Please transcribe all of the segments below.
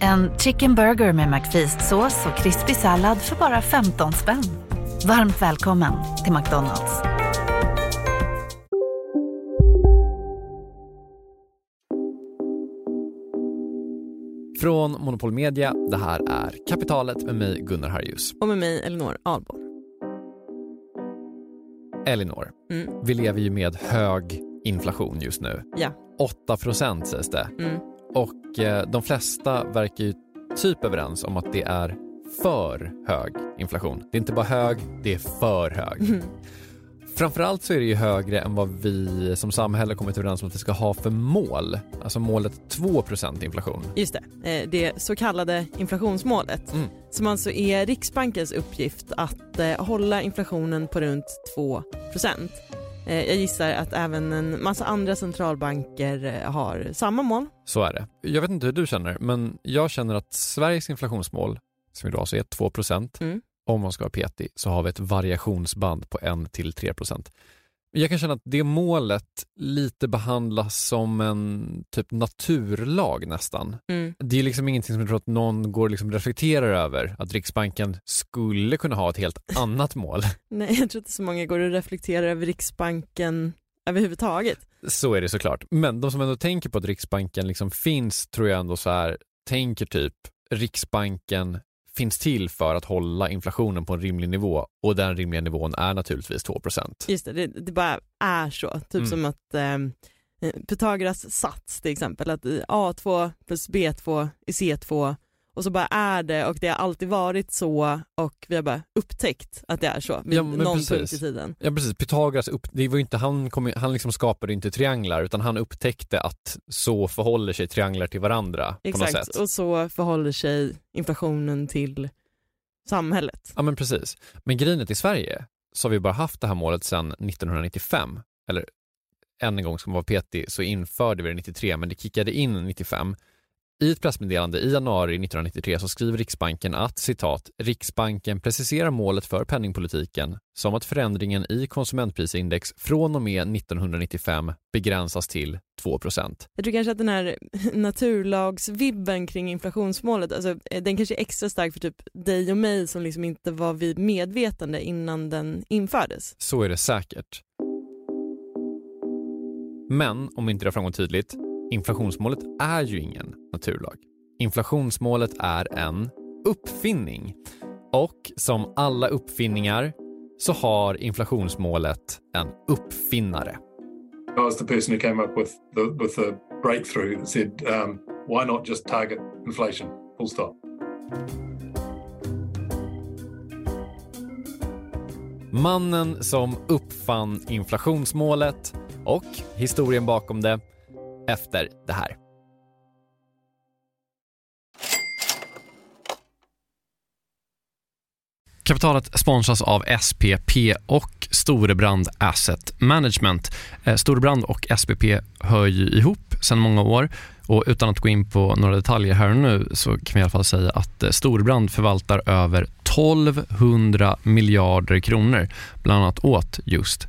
En chicken burger med McFeast-sås och krispig sallad för bara 15 spänn. Varmt välkommen till McDonalds. Från Monopol Media, det här är Kapitalet med mig Gunnar Harjus. Och med mig Elinor Ahlborg. Elinor, Mm. vi lever ju med hög inflation just nu. Ja. 8 procent sägs det. Mm. Och eh, de flesta verkar ju typ överens om att det är för hög inflation. Det är inte bara hög, det är för hög. Mm. Framförallt så är det ju högre än vad vi som samhälle kommit överens om att vi ska ha för mål. Alltså målet 2% inflation. Just det, eh, det så kallade inflationsmålet Mm. som alltså är Riksbankens uppgift att eh, hålla inflationen på runt 2 Eh, Jag gissar att även en massa andra centralbanker eh, har samma mål. Så är det. Jag vet inte hur du känner, men jag känner att Sveriges inflationsmål, som idag så är 2 Mm. om man ska vara petig, så har vi ett variationsband på 1 till 3 Jag kan känna att det målet lite behandlas som en typ naturlag nästan. Mm. Det är liksom ingenting som jag tror att någon går och liksom reflekterar över, att Riksbanken skulle kunna ha ett helt annat mål. Nej, jag tror inte så många går och reflekterar över Riksbanken överhuvudtaget. Så är det såklart. Men de som ändå tänker på att Riksbanken liksom finns, tror jag ändå så här, tänker typ Riksbanken finns till för att hålla inflationen på en rimlig nivå och den rimliga nivån är naturligtvis 2 Just det, det, det bara är så. Typ Mm. som att eh, Pythagoras sats till exempel, att eh, A2 plus B2 är C2 och så bara är det och det har alltid varit så och vi har bara upptäckt att det är så vid Ja, någon precis. punkt i tiden. Ja precis, Pythagoras, upp, det var inte, han, kom, han liksom skapade inte trianglar utan han upptäckte att så förhåller sig trianglar till varandra på något Exakt, sätt. och så förhåller sig inflationen till samhället. Ja men precis. Men att i Sverige så har vi bara haft det här målet sedan 1995. Eller än en gång ska man vara petig så införde vi det 93 men det kickade in 95. I ett pressmeddelande i januari 1993 så skriver Riksbanken att citat Riksbanken preciserar målet för penningpolitiken som att förändringen i konsumentprisindex från och med 1995 begränsas till 2% Jag tror kanske att den här naturlagsvibben kring inflationsmålet, alltså, eh, den kanske är extra stark för typ dig och mig som liksom inte var vid medvetande innan den infördes. Så är det säkert. Men om inte det har framgått tydligt, inflationsmålet är ju ingen naturlag. Inflationsmålet är en uppfinning. Och som alla uppfinningar så har inflationsmålet en uppfinnare. I was the person who came up with the with the breakthrough that said, um, "Why not just target inflation? Full stop." Mannen som uppfann inflationsmålet och historien bakom det efter det här. Kapitalet sponsras av SPP och Storebrand Asset Management. Eh, Storebrand och SPP hör ju ihop sedan många år och utan att gå in på några detaljer här och nu så kan vi i alla fall säga att eh, Storebrand förvaltar över 1200 miljarder kronor bland annat åt just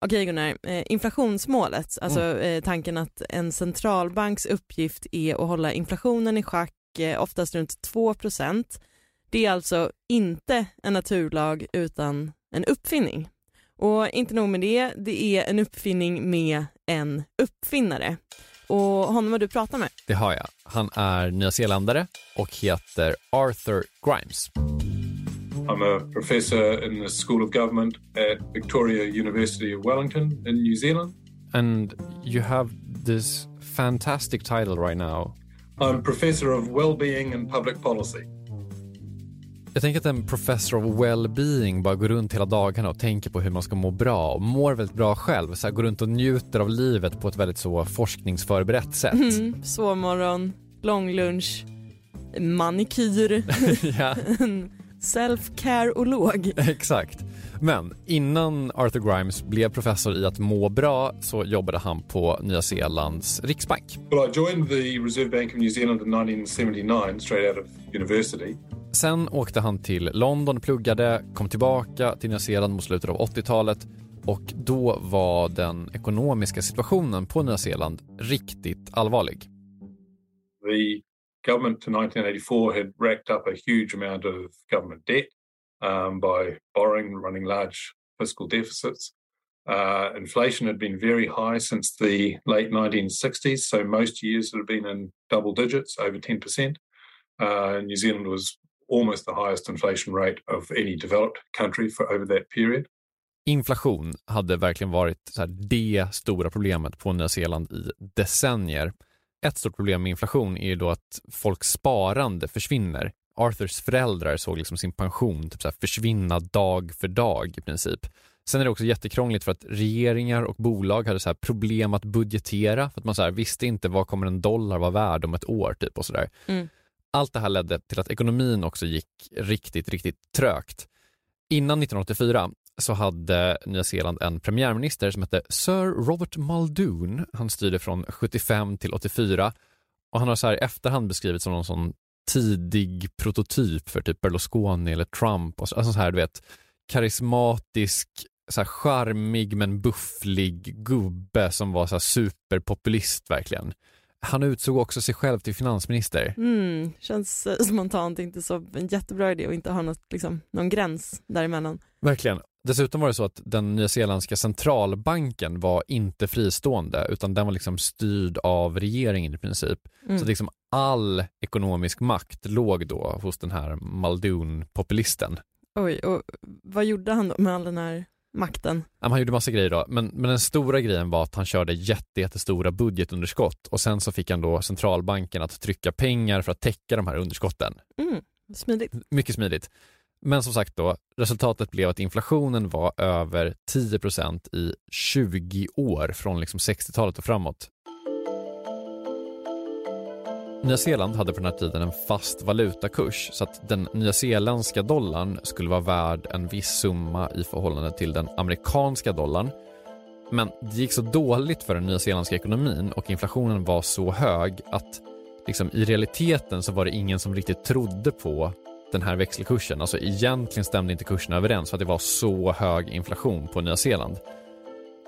Okej Gunnar, eh, inflationsmålet, alltså mm. eh, tanken att en centralbanks uppgift är att hålla inflationen i schack, eh, oftast runt 2 Det är alltså inte en naturlag utan en uppfinning. Och inte nog med det, det är en uppfinning med en uppfinnare. Och honom har du pratat med? Det har jag. Han är nyzeeländare och heter Arthur Grimes. I'm a professor in the School of Government at Victoria University of Wellington in New Zealand. And you have this fantastic title right now. I'm professor of well-being and public policy. Jag tänker att en professor of well-being bara går runt hela dagarna och tänker på hur man ska må bra och mår väldigt bra själv. Så här, går runt och njuter av livet på ett väldigt så forskningsförberett sätt. Mm, sovmorgon, lång lunch, manikyr. ja. Self-care-olog. Exakt. Men innan Arthur Grimes blev professor i att må bra så jobbade han på Nya Zeelands riksbank. Well, I joined the Reserve Bank of New Zealand in 1979 straight out of university. Sen åkte han till London pluggade, kom tillbaka till Nya Zeeland mot slutet av 80-talet och då var den ekonomiska situationen på Nya Zeeland riktigt allvarlig. The government to 1984 had racked up a huge amount of government debt um, by borrowing, and running large fiscal deficits. Uh, inflation had been very high since the late 1960s, so most years it had been in double digits, over 10%. Uh, New Zealand was almost the highest inflation rate of any developed country for over that period. Inflation hade verkligen varit så det stora problemet på Nya Zeeland i decennier. Ett stort problem med inflation är ju då att folks sparande försvinner. Arthurs föräldrar såg liksom sin pension typ så försvinna dag för dag i princip. Sen är det också jättekrångligt för att regeringar och bolag hade så problem att budgetera för att man så visste inte vad kommer en dollar vara värd om ett år typ och sådär. Mm. Allt det här ledde till att ekonomin också gick riktigt, riktigt trögt. Innan 1984 så hade Nya Zeeland en premiärminister som hette Sir Robert Muldoon. Han styrde från 75 till 84 och han har så här i efterhand beskrivits som någon sån tidig prototyp för typ Berlusconi eller Trump. Och så, alltså så här, du vet, karismatisk, så här charmig men bufflig gubbe som var så här superpopulist verkligen. Han utsåg också sig själv till finansminister. Mm, känns eh, spontant inte så en jättebra idé att inte ha något, liksom, någon gräns däremellan. Verkligen. Dessutom var det så att den nyzeeländska centralbanken var inte fristående utan den var liksom styrd av regeringen i princip. Mm. Så liksom all ekonomisk makt låg då hos den här Muldoon-populisten. Oj, och vad gjorde han då med all den här makten? Han gjorde massa grejer då, men, men den stora grejen var att han körde jättestora budgetunderskott och sen så fick han då centralbanken att trycka pengar för att täcka de här underskotten. Mm, smidigt. Mycket smidigt. Men som sagt då, resultatet blev att inflationen var över 10% i 20 år från liksom 60-talet och framåt. Nya Zeeland hade på den här tiden en fast valutakurs så att den nyzeeländska dollarn skulle vara värd en viss summa i förhållande till den amerikanska dollarn. Men det gick så dåligt för den nyzeeländska ekonomin och inflationen var så hög att liksom, i realiteten så var det ingen som riktigt trodde på den här växelkursen. Alltså egentligen stämde inte kurserna överens för att det var så hög inflation på Nya Zeeland.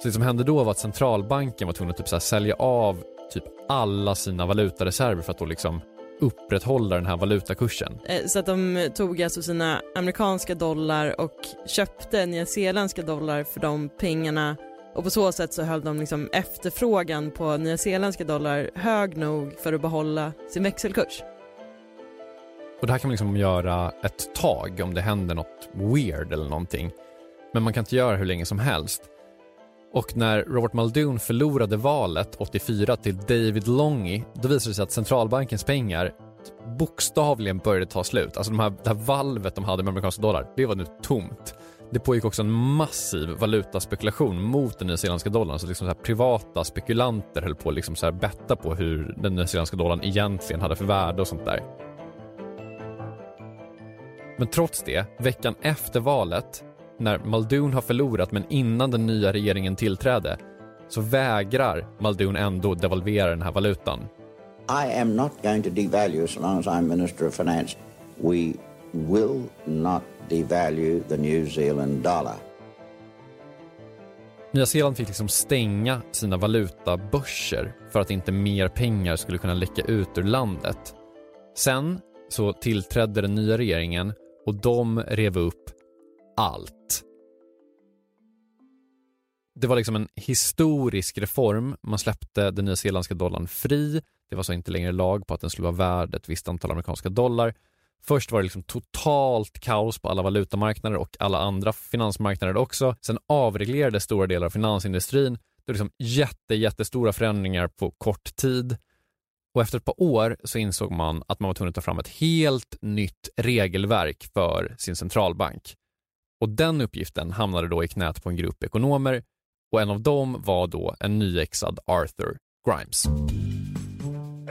Så det som hände då var att centralbanken var tvungen att typ så sälja av typ alla sina valutareserver för att då liksom upprätthålla den här valutakursen. Eh, så att de tog alltså sina amerikanska dollar och köpte nyzeeländska dollar för de pengarna och på så sätt så höll de liksom efterfrågan på nyzeeländska dollar hög nog för att behålla sin växelkurs. Och det här kan man liksom göra ett tag om det händer något weird eller någonting. Men man kan inte göra hur länge som helst. Och när Robert Muldoon förlorade valet 84 till David Longy, då visade det sig att centralbankens pengar bokstavligen började ta slut. Alltså de här, det här valvet de hade med amerikanska dollar, det var nu tomt. Det pågick också en massiv valutaspekulation mot den nyzeeländska dollarn. Så liksom så privata spekulanter höll på att liksom betta på hur den nyzeeländska dollarn egentligen hade för värde och sånt där. Men trots det, veckan efter valet, när Muldoon har förlorat men innan den nya regeringen tillträdde, så vägrar Muldoon ändå devalvera den här valutan. I am not going to devalue as long as I'm Minister of Finance. We will not devalue the New Zealand dollar. Nya Zeeland fick liksom stänga sina valutabörser för att inte mer pengar skulle kunna läcka ut ur landet. Sen så tillträdde den nya regeringen och de rev upp allt. Det var liksom en historisk reform. Man släppte den nyzeeländska dollarn fri. Det var så inte längre lag på att den skulle vara värd ett visst antal amerikanska dollar. Först var det liksom totalt kaos på alla valutamarknader och alla andra finansmarknader också. Sen avreglerades stora delar av finansindustrin. Det var liksom jätte, jättestora förändringar på kort tid. Och efter ett par år så insåg man att man var tvungen att ta fram ett helt nytt regelverk för sin centralbank. Och den uppgiften hamnade då i knät på en grupp ekonomer och en av dem var då en nyexad Arthur Grimes.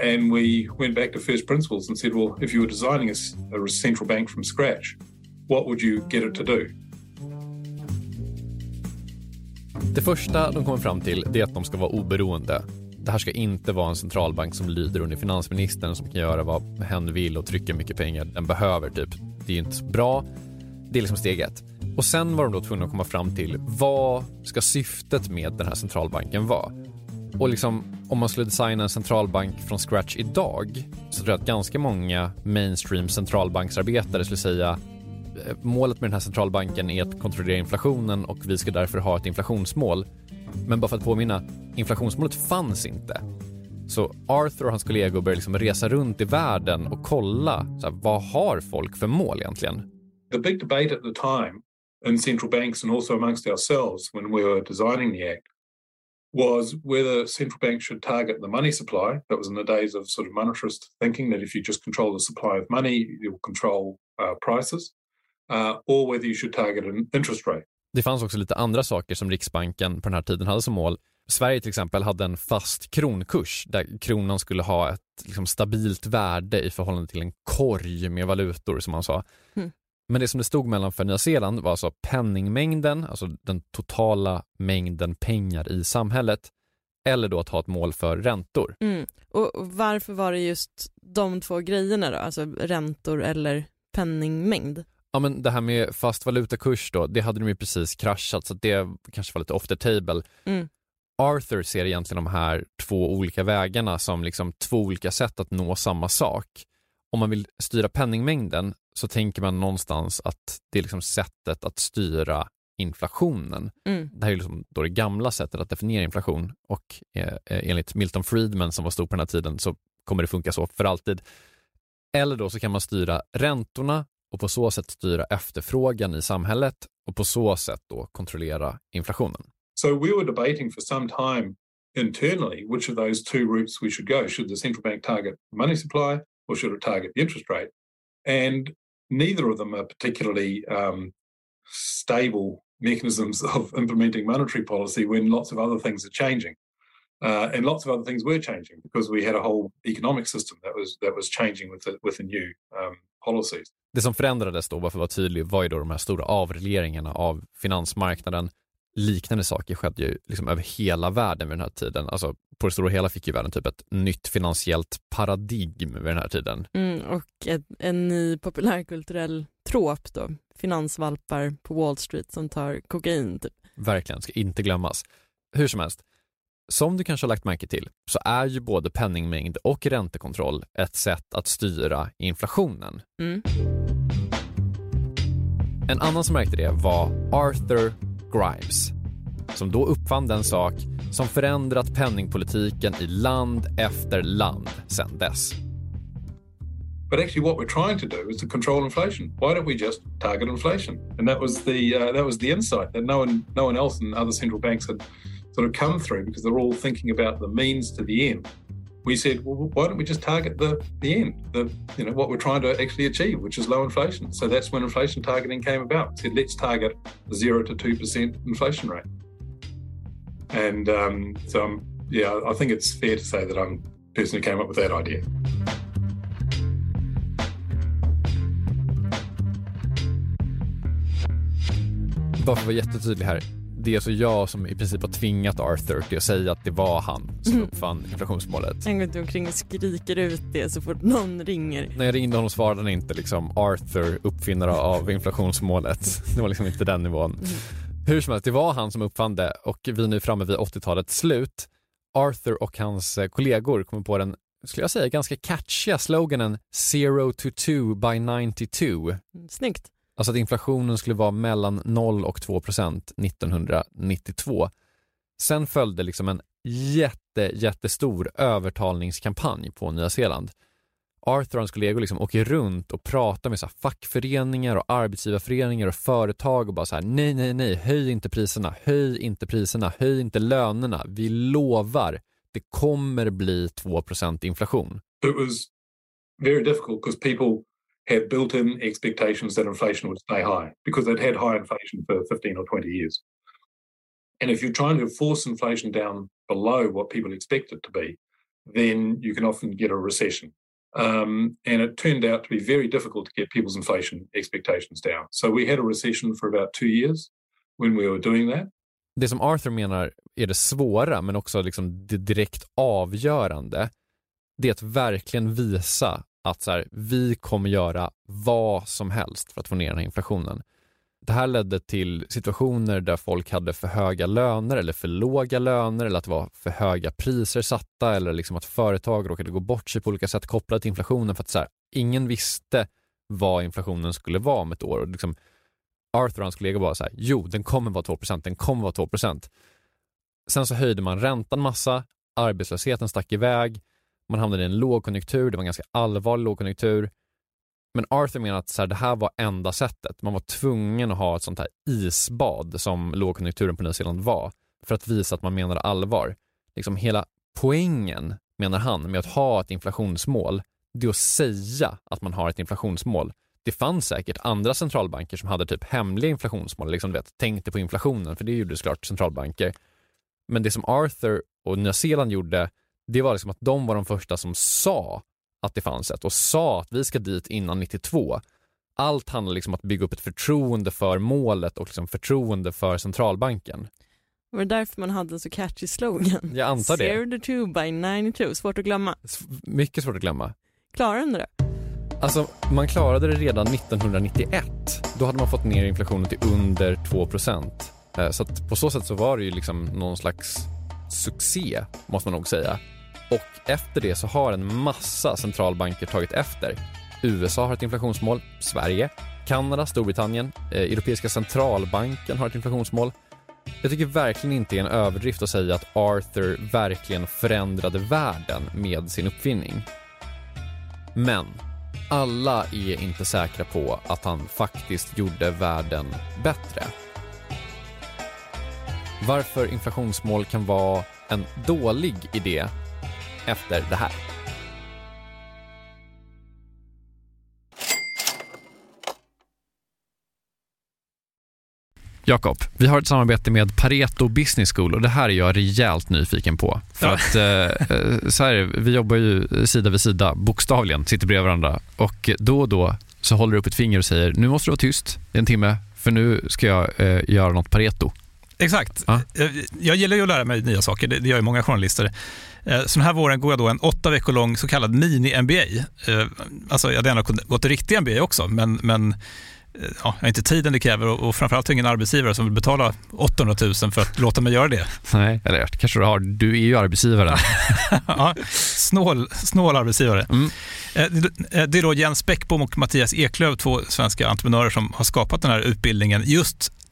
And we went back to first principles and said, well, if you were designing a, central bank from scratch, what would you get it to do? Det första de kommer fram till är att de ska vara oberoende. Det här ska inte vara en centralbank som lyder under finansministern som kan göra vad hen vill och trycka mycket pengar den behöver. Typ. Det är inte så bra. Det är liksom steg ett. Och sen var de då tvungna att komma fram till vad ska syftet med den här centralbanken vara? Och liksom, om man skulle designa en centralbank från scratch idag så tror jag att ganska många mainstream centralbanksarbetare skulle säga eh, målet med den här centralbanken är att kontrollera inflationen och vi ska därför ha ett inflationsmål. Men bara för att påminna, inflationsmålet fanns inte. Så Arthur och hans kollegor började liksom resa runt i världen och kolla så här, vad har folk för mål egentligen? The big debate at the time in central banks and also amongst ourselves when we were designing the act was whether central banks should target the money supply. That was in the days of sort of monetarist thinking that if you just control the supply of money, you'll control uh, prices, uh, or whether you should target an interest rate. Det fanns också lite andra saker som Riksbanken på den här tiden hade som mål. Sverige till exempel hade en fast kronkurs där kronan skulle ha ett liksom, stabilt värde i förhållande till en korg med valutor som man sa. Mm. Men det som det stod mellan för Nya Zeeland var alltså penningmängden, alltså den totala mängden pengar i samhället, eller då att ha ett mål för räntor. Mm. Och varför var det just de två grejerna då, alltså räntor eller penningmängd? Ja men det här med fast valutakurs då, det hade de ju precis kraschat så det kanske var lite off the table. Mm. Arthur ser egentligen de här två olika vägarna som liksom två olika sätt att nå samma sak. Om man vill styra penningmängden så tänker man någonstans att det är liksom sättet att styra inflationen. Mm. Det här är liksom då det gamla sättet att definiera inflation och eh, enligt Milton Friedman som var stor på den här tiden så kommer det funka så för alltid. Eller då så kan man styra räntorna och på så sätt styra efterfrågan i samhället och på så sätt då kontrollera inflationen. So we were debating for some time internally which of those two routes we should go. Should the central bank target money supply or should it target the interest rate? And neither of them are particularly um, stable mechanisms of implementing monetary policy when lots of other things are changing. Uh, and lots of other things were changing because we had a whole economic system that was, that was changing with the, with the new um, policies. Det som förändrades då, bara för att vara tydlig, var ju då de här stora avregleringarna av finansmarknaden. Liknande saker skedde ju liksom över hela världen vid den här tiden. Alltså på det stora hela fick ju världen typ ett nytt finansiellt paradigm vid den här tiden. Mm, och ett, en ny populärkulturell trop då, finansvalpar på Wall Street som tar kokain. Typ. Verkligen, ska inte glömmas. Hur som helst, som du kanske har lagt märke till så är ju både penningmängd och räntekontroll ett sätt att styra inflationen. Mm. En annan som märkte det var Arthur Grimes som då uppfann den sak som förändrat penningpolitiken i land efter land sedan dess. But actually, what we're trying to do is to control inflation. Why don't we just target inflation? And that was the uh, that was the insight that no one no one else and other central banks had sort of come through because they're all thinking about the means to the end. we said, well, why don't we just target the the end, the you know what we're trying to actually achieve, which is low inflation. So that's when inflation targeting came about. We said let's target zero to two percent inflation rate. And um, so, I'm, yeah, I think it's fair to say that I'm the person who came up with that idea. Bara för att vara jättetydlig här. Det är alltså jag som i princip har tvingat Arthur till att säga att det var han som Mm. uppfann inflationsmålet. Han går inte omkring och skriker ut det så fort någon ringer. När jag ringde honom svarade han inte liksom Arthur, uppfinnare av inflationsmålet. Det var liksom inte den nivån. Hur som helst, det var han som uppfann det och vi är nu framme vid 80-talets slut. Arthur och hans eh, kollegor kommer på den, skulle jag säga, ganska catchiga sloganen “Zero to two by 92”. Mm, Snyggt. Alltså att inflationen skulle vara mellan 0 och 2 procent 1992. Sen följde liksom en jätte, jättestor övertalningskampanj på Nya Zeeland. Arthur och hans kollegor liksom åker runt och pratar med så här fackföreningar och arbetsgivarföreningar och företag och bara så här nej, nej, nej, höj inte priserna, höj inte priserna, höj inte lönerna. Vi lovar, det kommer bli 2 procent inflation. It was very difficult because people had built-in expectations that inflation would stay high because they'd had high inflation for 15 or 20 years. And if you're trying to force inflation down below what people expect it to be, then you can often get a recession. Um, and it turned out to be very difficult to get people's inflation expectations down. So we had a recession for about two years when we were doing that. det som Arthur menar är det svåra men också liksom det direkt avgörande det är att verkligen visa att så här, vi kommer göra vad som helst för att få ner den här inflationen. Det här ledde till situationer där folk hade för höga löner eller för låga löner eller att det var för höga priser satta eller liksom att företag råkade gå bort sig på olika sätt kopplat till inflationen för att så här, ingen visste vad inflationen skulle vara om ett år. Och liksom, Arthur och hans kollegor var så här, jo den kommer vara 2% den kommer vara 2% Sen så höjde man räntan massa, arbetslösheten stack iväg, man hamnade i en lågkonjunktur, det var en ganska allvarlig lågkonjunktur. Men Arthur menar att så här, det här var enda sättet. Man var tvungen att ha ett sånt här isbad som lågkonjunkturen på Nya Zeeland var för att visa att man menade allvar. Liksom hela poängen, menar han, med att ha ett inflationsmål, det är att säga att man har ett inflationsmål. Det fanns säkert andra centralbanker som hade typ hemliga inflationsmål, liksom vet, tänkte på inflationen, för det gjorde såklart centralbanker. Men det som Arthur och Nya Zeeland gjorde, det var liksom att de var de första som sa att det fanns ett och sa att vi ska dit innan 92. Allt handlar liksom om att bygga upp ett förtroende för målet och liksom förtroende för centralbanken. Var det därför man hade en så catchy slogan? Jag antar det. Zero to two by 92, svårt att glömma. S- Mycket svårt att glömma. Klarar de det? Alltså, man klarade det redan 1991. Då hade man fått ner inflationen till under 2 Eh, Så på så sätt så var det ju liksom någon slags succé, måste man nog säga. Och efter det så har en massa centralbanker tagit efter. USA har ett inflationsmål, Sverige, Kanada, Storbritannien, eh, Europeiska centralbanken har ett inflationsmål. Jag tycker verkligen inte det är en överdrift att säga att Arthur verkligen förändrade världen med sin uppfinning. Men alla är inte säkra på att han faktiskt gjorde världen bättre. Varför inflationsmål kan vara en dålig idé efter det här. Jakob, vi har ett samarbete med Pareto Business School och det här är jag rejält nyfiken på. För Ja. att eh, eh, så här, vi jobbar ju sida vid sida, bokstavligen, sitter bredvid varandra och då och då så håller du upp ett finger och säger nu måste du vara tyst i en timme för nu ska jag eh, göra något Pareto. Exakt. Ja. Eh, Jag gillar ju att lära mig nya saker, det gör ju många journalister. Eh, Så den här våren går jag då en åtta veckor lång så kallad mini-MBA. Eh, Alltså jag hade gärna kunnat gått en riktig MBA också, men, men ja, jag har inte tiden det kräver och, och framförallt har jag ingen arbetsgivare som vill betala 800 000 för att låta mig göra det. Nej, eller kanske du har, du är ju arbetsgivaren. ja, snål, snål arbetsgivare. Mm. Det- Det är då Jens Bäckbom och Mattias Eklöf, två svenska entreprenörer som har skapat den här utbildningen just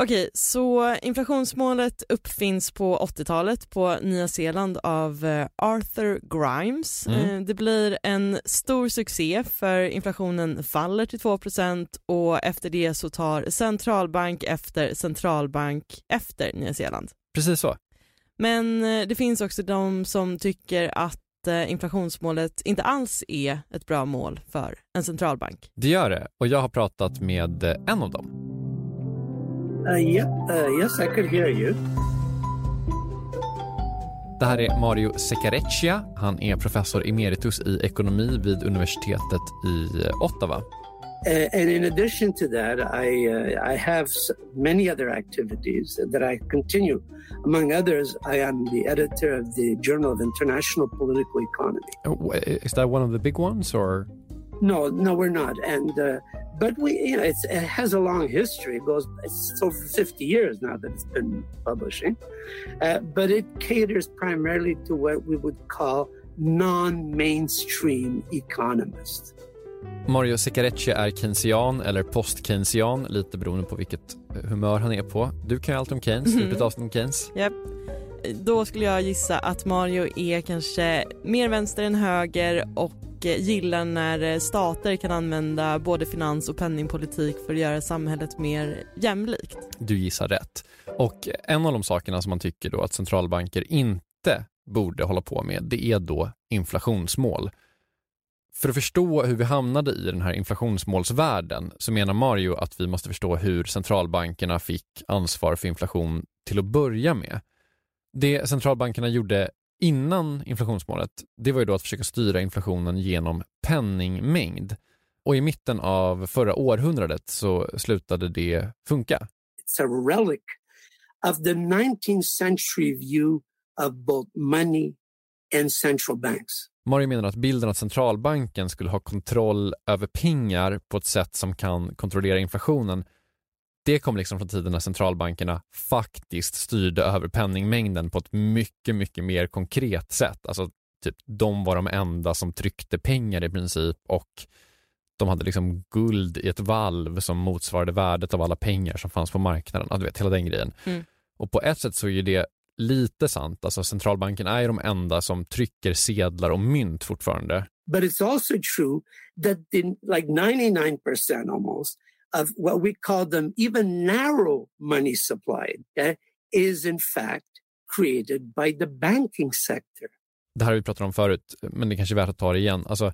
Okej, så inflationsmålet uppfinns på 80-talet på Nya Zeeland av eh, Arthur Grimes. Mm. Eh, Det blir en stor succé för inflationen faller till 2% och efter det så tar centralbank efter centralbank efter Nya Zeeland. Precis så. Men eh, det finns också de som tycker att inflationsmålet inte alls är ett bra mål för en centralbank. Det gör det och jag har pratat med en av dem. Uh, uh, yes, I could hear you. Det här är Mario Seccareccia. Han är professor emeritus i ekonomi vid universitetet i eh, Ottawa. Uh, and in addition to that, I uh, I have many other activities that I continue. Among others, I am the editor of the Journal of International Political Economy. Oh, Is that one of the big ones or? No, no, we're not. And uh, but we, you know, it's, it has a long history. It goes, it's over 50 years now that it's been publishing. Uh, but it caters primarily to what we would call non-mainstream economists. Mario Seccareccia är keynesian eller post-keynesian, lite beroende på vilket eh, humör han är på. Du kan ju allt om Keynes, Mhm. du ett avsnitt om Keynes. Japp. Då skulle jag gissa att Mario är kanske mer vänster än höger och gillar när eh, stater kan använda både finans och penningpolitik för att göra samhället mer jämlikt. Du gissar rätt. Och en av de sakerna som man tycker då att centralbanker inte borde hålla på med, det är då inflationsmål. För att förstå hur vi hamnade i den här inflationsmålsvärlden så menar Mario att vi måste förstå hur centralbankerna fick ansvar för inflation till att börja med. Det centralbankerna gjorde innan inflationsmålet, det var ju då att försöka styra inflationen genom penningmängd. Och i mitten av förra århundradet så slutade det funka. It's a relic of the 19th century view of both money and central banks. Mario menar att bilden att centralbanken skulle ha kontroll över pengar på ett sätt som kan kontrollera inflationen, det kom liksom från tiden när centralbankerna faktiskt styrde över penningmängden på ett mycket, mycket mer konkret sätt. Alltså, typ, de var de enda som tryckte pengar i princip och de hade liksom guld i ett valv som motsvarade värdet av alla pengar som fanns på marknaden. Ja, du vet, hela den grejen. Mm. Och på ett sätt så är ju det lite sant. Alltså centralbanken är ju de enda som trycker sedlar och mynt fortfarande. But it's also true that the, like 99% almost of what we call them even narrow money supply okay, is in fact created by the banking sector. Det här har vi pratat om förut, men det kanske är värt att ta det igen. Alltså,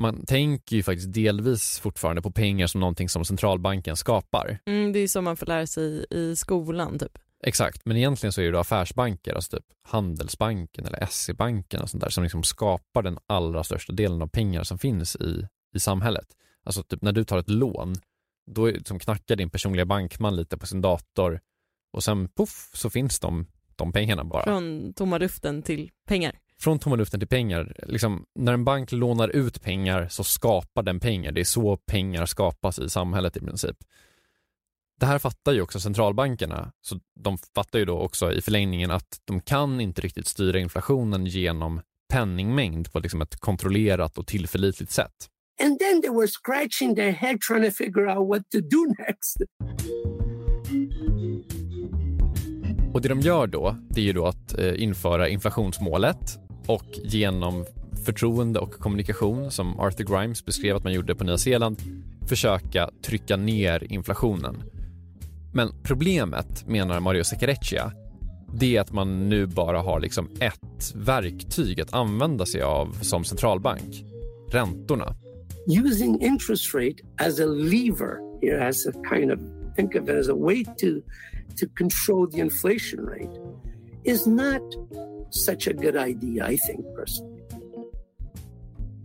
man tänker ju faktiskt delvis fortfarande på pengar som någonting som centralbanken skapar. Mm, det är som man får lära sig i skolan typ. Exakt, men egentligen så är det affärsbanker, alltså typ Handelsbanken eller SE-banken och sånt där som liksom skapar den allra största delen av pengar som finns i, i samhället. Alltså typ när du tar ett lån, då är, som knackar din personliga bankman lite på sin dator och sen poff så finns de de pengarna bara. Från tomma luften till pengar. Från tomma luften till pengar. Liksom, när en bank lånar ut pengar så skapar den pengar. Det är så pengar skapas i samhället i princip. Det här fattar ju också centralbankerna, så de fattar ju då också i förlängningen att de kan inte riktigt styra inflationen genom penningmängd på liksom ett kontrollerat och tillförlitligt sätt. And then they were scratching their head trying to figure out what to do next. Och det de gör då, det är ju då att eh, införa inflationsmålet och genom förtroende och kommunikation som Arthur Grimes beskrev att man gjorde på Nya Zeeland försöka trycka ner inflationen. Men problemet, menar Mario Seccareccia, det är att man nu bara har liksom ett verktyg att använda sig av som centralbank, räntorna. Using interest rate as a lever here as a kind of think of it as a way to to control the inflation rate is not such a good idea I think personally.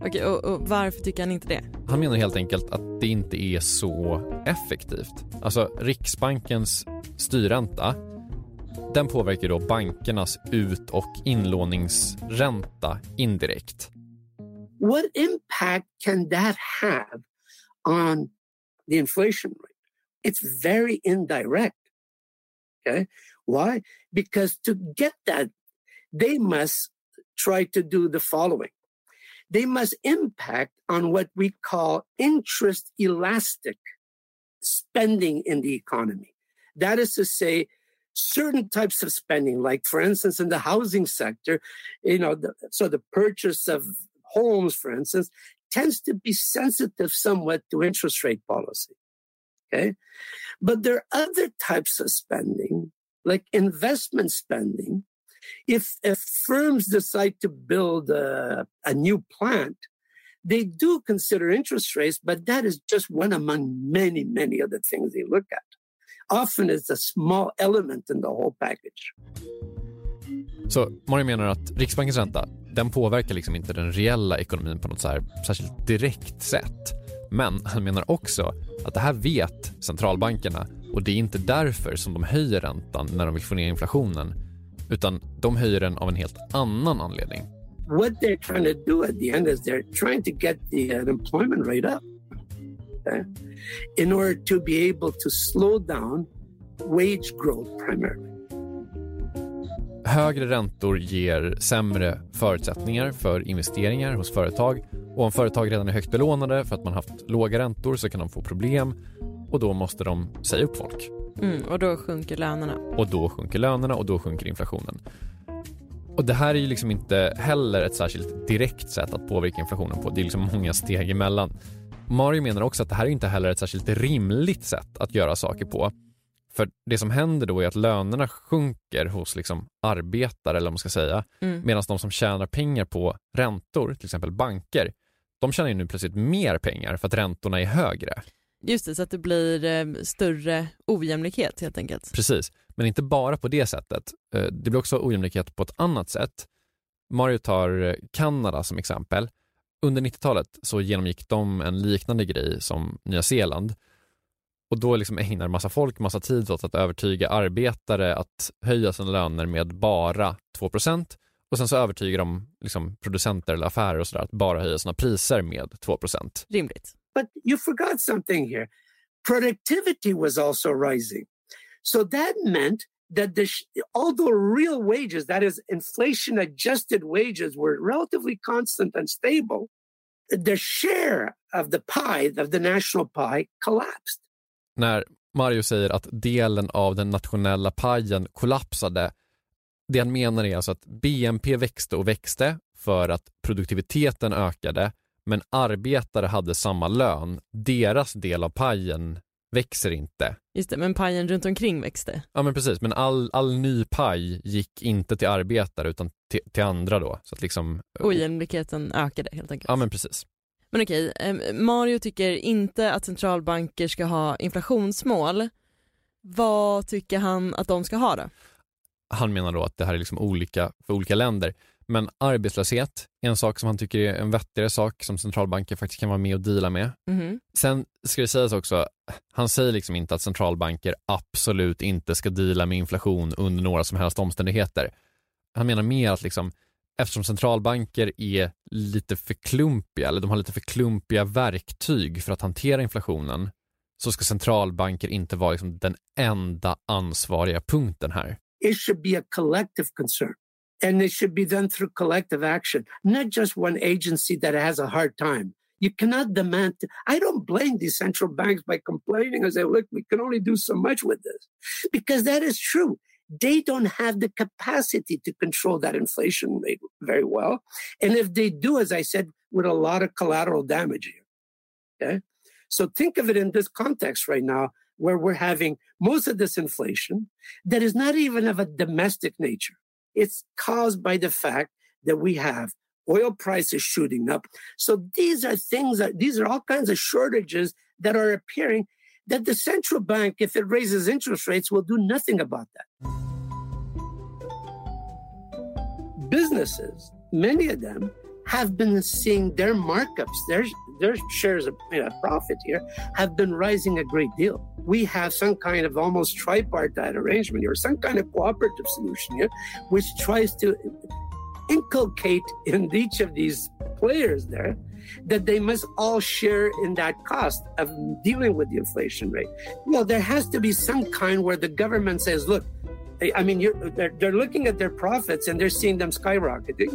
Okej, och, och varför tycker han inte det? Han menar helt enkelt att det inte är så effektivt. Alltså Riksbankens styrränta, den påverkar då bankernas ut och inlåningsränta indirekt. What impact can that have on the inflation rate? It's very indirect. Okay. Why? Because to get that, they must try to do the following. They must impact on what we call interest elastic spending in the economy. That is to say, certain types of spending, like for instance, in the housing sector, you know, the, so the purchase of homes, for instance, tends to be sensitive somewhat to interest rate policy. Okay. But there are other types of spending, like investment spending. If, if firms decide to build a, a new plant, they do consider interest rates, but that is just one among many, many other things they look at. Often it's a small element in the whole package. Så Mario menar att Riksbankens ränta, den påverkar liksom inte den reella ekonomin på något så här särskilt direkt sätt. Men han menar också att det här vet centralbankerna och det är inte därför som de höjer räntan när de vill få ner inflationen, utan de höjer den av en helt annan anledning. What they're trying to do at the end is they're trying to get the uh, unemployment rate up okay, in order to be able to slow down wage growth primarily. Högre räntor ger sämre förutsättningar för investeringar hos företag och om företag redan är högt belånade för att man haft låga räntor så kan de få problem och då måste de säga upp folk. Mm, och då sjunker lönerna. Och då sjunker lönerna och då sjunker inflationen. Och det här är ju liksom inte heller ett särskilt direkt sätt att påverka inflationen på. Det är liksom många steg emellan. Mario menar också att det här är inte heller ett särskilt rimligt sätt att göra saker på. För det som händer då är att lönerna sjunker hos liksom arbetare, eller vad man ska säga, Mm. medan de som tjänar pengar på räntor, till exempel banker, de tjänar ju nu plötsligt mer pengar för att räntorna är högre. Just det, så att det blir eh, större ojämlikhet helt enkelt. Precis, men inte bara på det sättet. Eh, Det blir också ojämlikhet på ett annat sätt. Mario tar eh, Kanada som exempel. Under 90-talet så genomgick de en liknande grej som Nya Zeeland. Och då liksom ägnar massa folk massa tid åt att övertyga arbetare att höja sina löner med bara 2% och sen så övertygar de liksom producenter eller affärer och sådär att bara höja sina priser med 2 Rimligt. But you forgot something here. Productivity was also rising. So that meant that the although real wages, that is inflation adjusted wages, were relatively constant and stable, the share of the pie, of the national pie, collapsed. När Mario säger att delen av den nationella pajen kollapsade, det han menar är alltså att BNP växte och växte för att produktiviteten ökade, men arbetare hade samma lön. Deras del av pajen växer inte. Just det, men pajen runt omkring växte. Ja men precis, men all, all ny paj gick inte till arbetare utan till, till andra då. Så att liksom, Ojämlikheten ökade helt enkelt. ja men precis. Men okej, eh, Mario tycker inte att centralbanker ska ha inflationsmål. Vad tycker han att de ska ha då? Han menar då att det här är liksom olika för olika länder. Men arbetslöshet är en sak som han tycker är en vettigare sak som centralbanker faktiskt kan vara med och deala med. Mhm. Sen ska det sägas också, han säger liksom inte att centralbanker absolut inte ska deala med inflation under några som helst omständigheter. Han menar mer att liksom, eftersom centralbanker är lite för klumpiga, eller de har lite för klumpiga verktyg för att hantera inflationen, så ska centralbanker inte vara liksom den enda ansvariga punkten här. It should be a collective concern. And it should be done through collective action, not just one agency that has a hard time. You cannot demand. I don't blame these central banks by complaining and say, look, we can only do so much with this. Because that is true. They don't have the capacity to control that inflation rate very well. And if they do, as I said, with a lot of collateral damage here. Okay. So think of it in this context right now, where we're having most of this inflation that is not even of a domestic nature. It's caused by the fact that we have oil prices shooting up. So these are things that these are all kinds of shortages that are appearing that the central bank, if it raises interest rates, will do nothing about that. Businesses, many of them, have been seeing their markups, their their shares of you know, profit here have been rising a great deal. We have some kind of almost tripartite arrangement here, some kind of cooperative solution here, which tries to inculcate in each of these players there that they must all share in that cost of dealing with the inflation rate. Well, there has to be some kind where the government says, look, I mean, they're, they're looking at their profits and they're seeing them skyrocketing.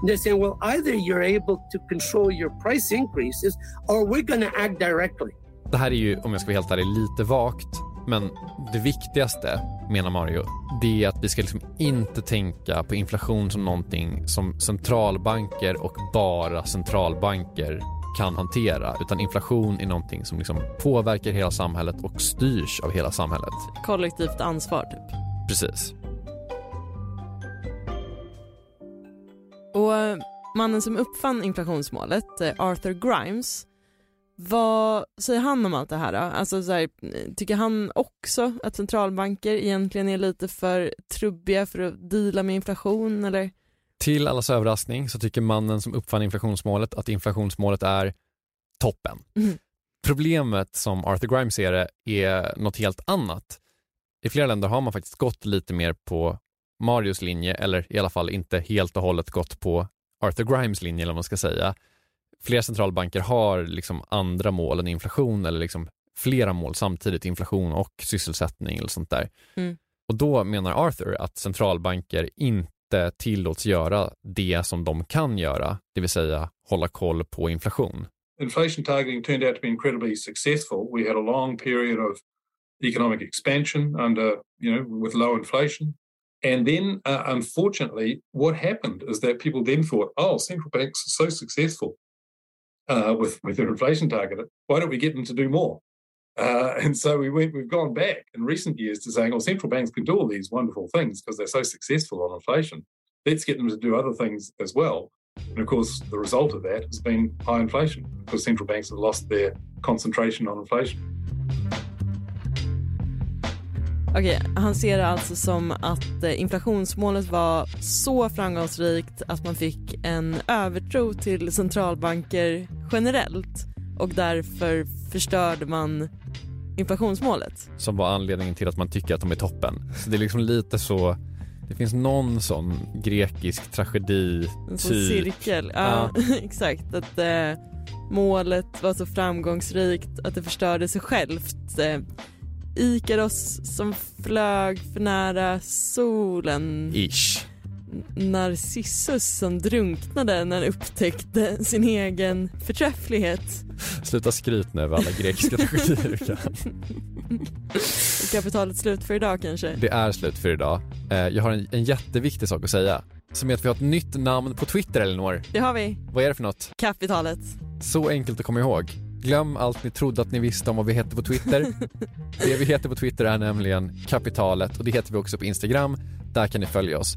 And they're saying, well, either you're able to control your price increases or we're going to act directly. Det här är ju, om jag ska vara helt ärlig, lite. Men det viktigaste, menar Mario, det är att vi ska liksom inte tänka på inflation som någonting som centralbanker och bara centralbanker kan hantera. Utan inflation är någonting som liksom påverkar hela samhället och styrs av hela samhället. Kollektivt ansvar typ. Precis. Och mannen som uppfann inflationsmålet, eh, Arthur Grimes, vad säger han om allt det här då? Alltså så här, tycker han också att centralbanker egentligen är lite för trubbiga för att deala med inflation eller? Till allas överraskning så tycker mannen som uppfann inflationsmålet att inflationsmålet är toppen. Mm. Problemet som Arthur Grimes ser det är något helt annat. I flera länder har man faktiskt gått lite mer på Marios linje, eller i alla fall inte helt och hållet gått på Arthur Grimes linje, eller vad man ska säga. Flera centralbanker har liksom andra mål än inflation, eller liksom flera mål samtidigt, inflation och sysselsättning eller sånt där. Mm. Och då menar Arthur att centralbanker inte tillåts göra det som de kan göra, det vill säga hålla koll på inflation. inflation targeting turned out to be incredibly successful. We had a long period of economic expansion under, you know, with low inflation. And then, uh, unfortunately, what happened is that people then thought, oh, central banks are so successful uh, with, with their inflation target. Why don't we get them to do more? Uh, and so we went, we've gone back in recent years to saying, well, central banks can do all these wonderful things because they're so successful on inflation. Let's get them to do other things as well. And of course, the result of that has been high inflation because central banks have lost their concentration on inflation. Okej, han ser det alltså som att eh, inflationsmålet var så framgångsrikt att man fick en övertro till centralbanker generellt och därför förstörde man inflationsmålet. som var anledningen till att man tycker att de är toppen. Så det är liksom lite så, det finns någon sån grekisk tragedi En sån typ. cirkel. Ja, exakt. Att eh, målet var så framgångsrikt att det förstörde sig självt. Eh, Ikaros som flög för nära solen. Ish. Narcissus som drunknade när han upptäckte sin egen förträfflighet. Sluta skryt nu över alla grekiska tragedier kapitalet slut för idag kanske? Det är slut för idag. Eh, Jag har en, en jätteviktig sak att säga. Som är att vi har ett nytt namn på Twitter, Elinor. Det har vi. Vad är det för något? Kapitalet. Så enkelt att komma ihåg. Glöm allt ni trodde att ni visste om vad vi heter på Twitter. Det vi heter på Twitter är nämligen Kapitalet och det heter vi också på Instagram. Där kan ni följa oss.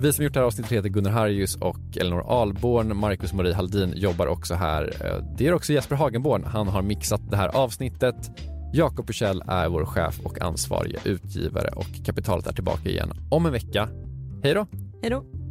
Vi som gjort det här avsnittet heter Gunnar Harjus och Elinor Alborn. Marcus Marie Haldin jobbar också här. Eh, Det är också Jesper Hagenborn. Han har mixat det här avsnittet. Jakob Bursell är vår chef och ansvarige utgivare och Kapitalet är tillbaka igen om en vecka. Hej då! Hej då.